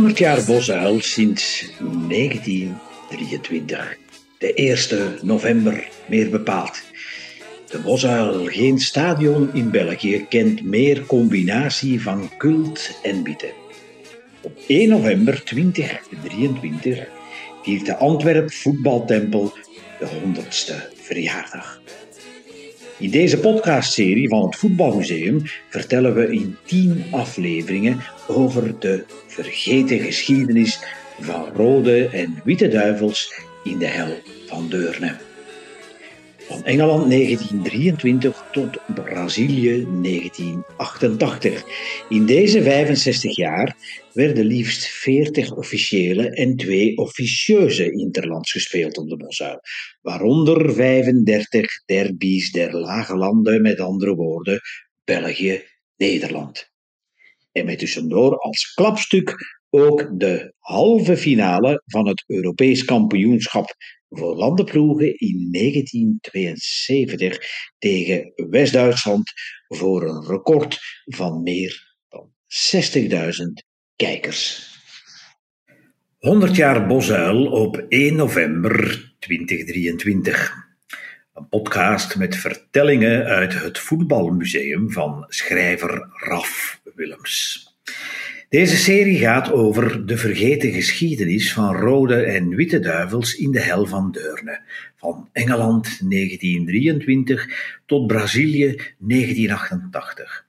100 jaar Bosuil sinds 1923. De 1 november meer bepaald. De Bosuil, geen stadion in België, kent meer combinatie van cult en bieten. Op 1 november 2023 viert de Antwerp voetbaltempel de 100ste verjaardag. In deze podcastserie van het Voetbalmuseum vertellen we in 10 afleveringen over de vergeten geschiedenis van rode en witte duivels in de hel van Deurne. Van Engeland 1923 tot Brazilië 1988. In deze 65 jaar werden liefst 40 officiële en twee officieuze interlands gespeeld op de Bosuil, waaronder 35 derbies der lage landen, met andere woorden België, Nederland. En met tussendoor als klapstuk ook de halve finale van het Europees kampioenschap voor landenploegen in 1972 tegen West-Duitsland voor een record van meer dan 60.000 kijkers. 100 jaar Bosuil op 1 november 2023. Een podcast met vertellingen uit het voetbalmuseum van schrijver Raf Willems. Deze serie gaat over de vergeten geschiedenis van rode en witte duivels in de hel van Deurne, van Engeland 1923 tot Brazilië 1988.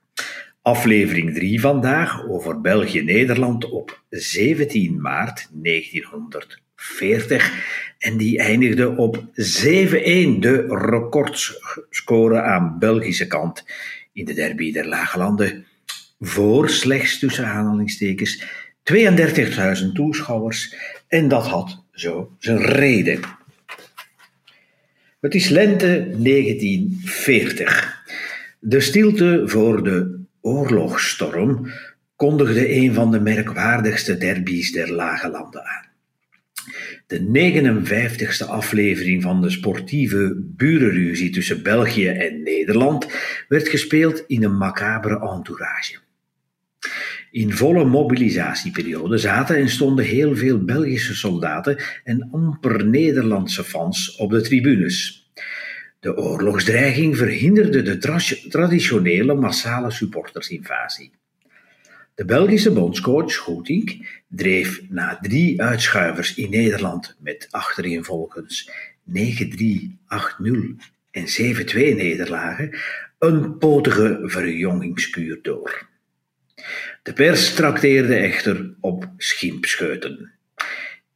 Aflevering 3 vandaag over België-Nederland op 17 maart 1940 en die eindigde op 7-1, de recordscore aan Belgische kant in de derby der Lage Landen voor slechts tussen aanhalingstekens 32.000 toeschouwers en dat had zo zijn reden. Het is lente 1940. De stilte voor de oorlogsstorm kondigde een van de merkwaardigste derbies der Lage Landen aan. De 59ste aflevering van de sportieve burenruzie tussen België en Nederland werd gespeeld in een macabere entourage. In volle mobilisatieperiode zaten en stonden heel veel Belgische soldaten en amper Nederlandse fans op de tribunes. De oorlogsdreiging verhinderde de traditionele massale supportersinvasie. De Belgische bondscoach Goetink dreef na drie uitschuivers in Nederland met achtereenvolgens 9-3, 8-0 en 7-2 nederlagen een potige verjongingskuur door. De pers trakteerde echter op schimpscheuten.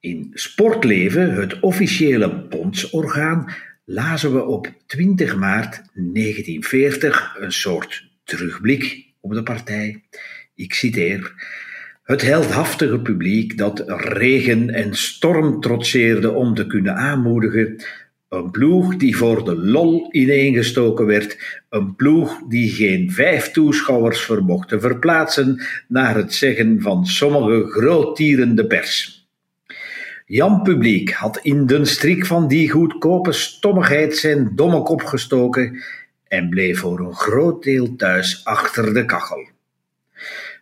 In Sportleven, het officiële bondsorgaan, lazen we op 20 maart 1940 een soort terugblik op de partij. Ik citeer. Het heldhaftige publiek dat regen en storm trotseerde om te kunnen aanmoedigen, een ploeg die voor de lol ineengestoken werd. Een ploeg die geen vijf toeschouwers vermocht te verplaatsen, naar het zeggen van sommige groottierende pers. Jan Publiek had in de strik van die goedkope stommigheid zijn domme kop gestoken en bleef voor een groot deel thuis achter de kachel.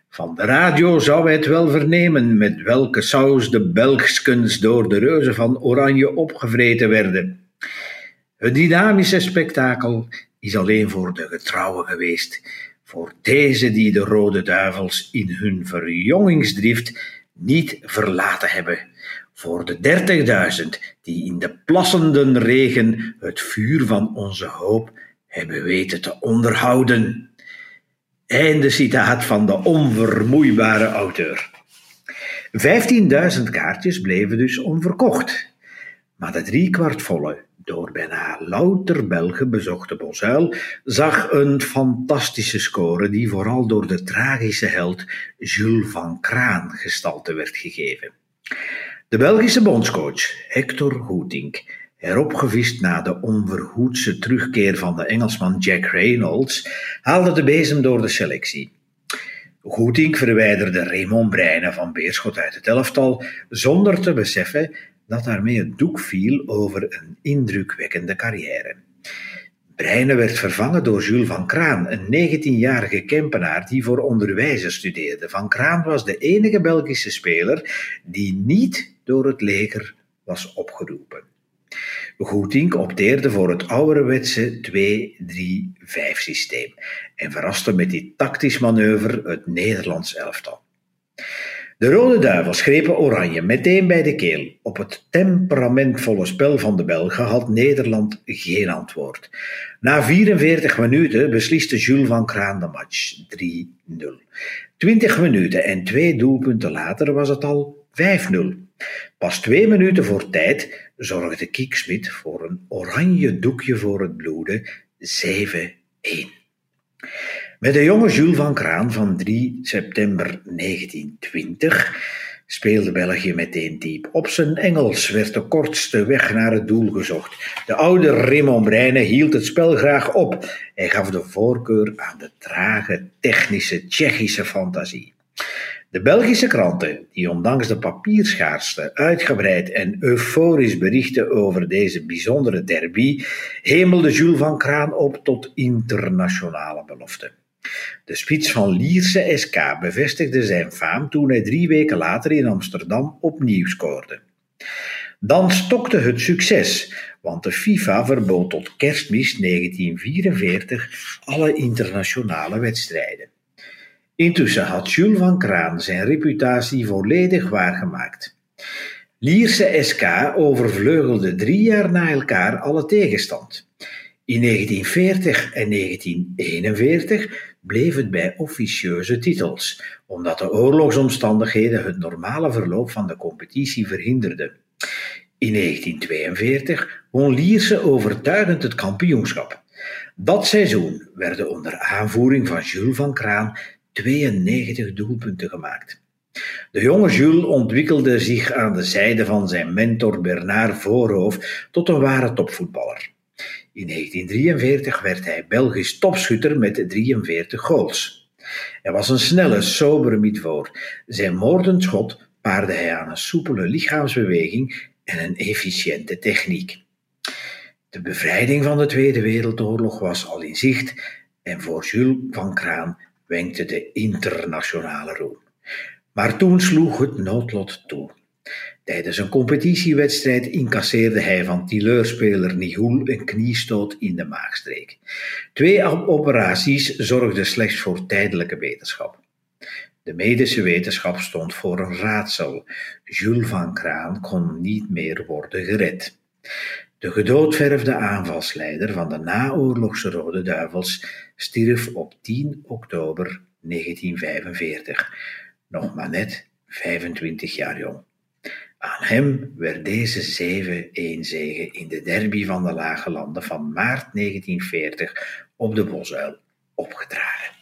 Van de radio zou hij het wel vernemen met welke saus de Belgskens door de reuzen van Oranje opgevreten werden. Het dynamische spektakel is alleen voor de getrouwen geweest, voor deze die de rode duivels in hun verjongingsdrift niet verlaten hebben, voor de dertigduizend die in de plassende regen het vuur van onze hoop hebben weten te onderhouden. Einde citaat van de onvermoeibare auteur. 15.000 kaartjes bleven dus onverkocht. Maar de driekwartvolle door bijna louter Belgen bezochte Bosuil zag een fantastische score die vooral door de tragische held Jules van Kraan gestalte werd gegeven. De Belgische bondscoach Hector Hoetink, heropgevist na de onverhoedse terugkeer van de Engelsman Jack Reynolds, haalde de bezem door de selectie. Goetink verwijderde Raymond Breine van Beerschot uit het elftal zonder te beseffen dat daarmee het doek viel over een indrukwekkende carrière. Breine werd vervangen door Jules van Kraan, een 19-jarige Kempenaar die voor onderwijzer studeerde. Van Kraan was de enige Belgische speler die niet door het leger was opgeroepen. Goetink opteerde voor het ouderwetse 2-3-5 systeem en verraste met die tactisch manoeuvre het Nederlands elftal. De Rode Duivels grepen Oranje meteen bij de keel. Op het temperamentvolle spel van de Belgen had Nederland geen antwoord. Na 44 minuten besliste Jules van Kraan de match 3-0. 20 minuten en twee doelpunten later was het al 5-0. Pas twee minuten voor tijd zorgde Kieksmit voor een oranje doekje voor het bloeden 7-1. Met de jonge Jules van Kraan van 3 september 1920 speelde België meteen diep. Op zijn Engels werd de kortste weg naar het doel gezocht. De oude Raymond Breine hield het spel graag op. Hij gaf de voorkeur aan de trage, technische, Tsjechische fantasie. De Belgische kranten, die ondanks de papierschaarste uitgebreid en euforisch berichten over deze bijzondere derby, hemelden Jules van Kraan op tot internationale belofte. De spits van Lierse SK bevestigde zijn faam toen hij drie weken later in Amsterdam opnieuw scoorde. Dan stokte het succes, want de FIFA verbood tot kerstmis 1944 alle internationale wedstrijden. Intussen had Jules van Kraan zijn reputatie volledig waargemaakt. Lierse SK overvleugelde drie jaar na elkaar alle tegenstand. In 1940 en 1941 bleef het bij officieuze titels, omdat de oorlogsomstandigheden het normale verloop van de competitie verhinderden. In 1942 won Lierse overtuigend het kampioenschap. Dat seizoen werden onder aanvoering van Jules van Kraan 92 doelpunten gemaakt. De jonge Jules ontwikkelde zich aan de zijde van zijn mentor Bernard Voorhoofd tot een ware topvoetballer. In 1943 werd hij Belgisch topschutter met 43 goals. Hij was een snelle, sobere midvoor. Zijn moordend schot paarde hij aan een soepele lichaamsbeweging en een efficiënte techniek. De bevrijding van de Tweede Wereldoorlog was al in zicht en voor Jules van Kraan wenkte de internationale roem. Maar toen sloeg het noodlot toe. Tijdens een competitiewedstrijd incasseerde hij van teleurspeler Nihoul een kniestoot in de maagstreek. Twee operaties zorgden slechts voor tijdelijke wetenschap. De medische wetenschap stond voor een raadsel. Jules van Kraan kon niet meer worden gered. De gedoodverfde aanvalsleider van de naoorlogse Rode Duivels stierf op 10 oktober 1945, nog maar net 25 jaar jong. Aan hem werd deze 7-1 zege in de derby van de Lage Landen van maart 1940 op de Bosuil opgedragen.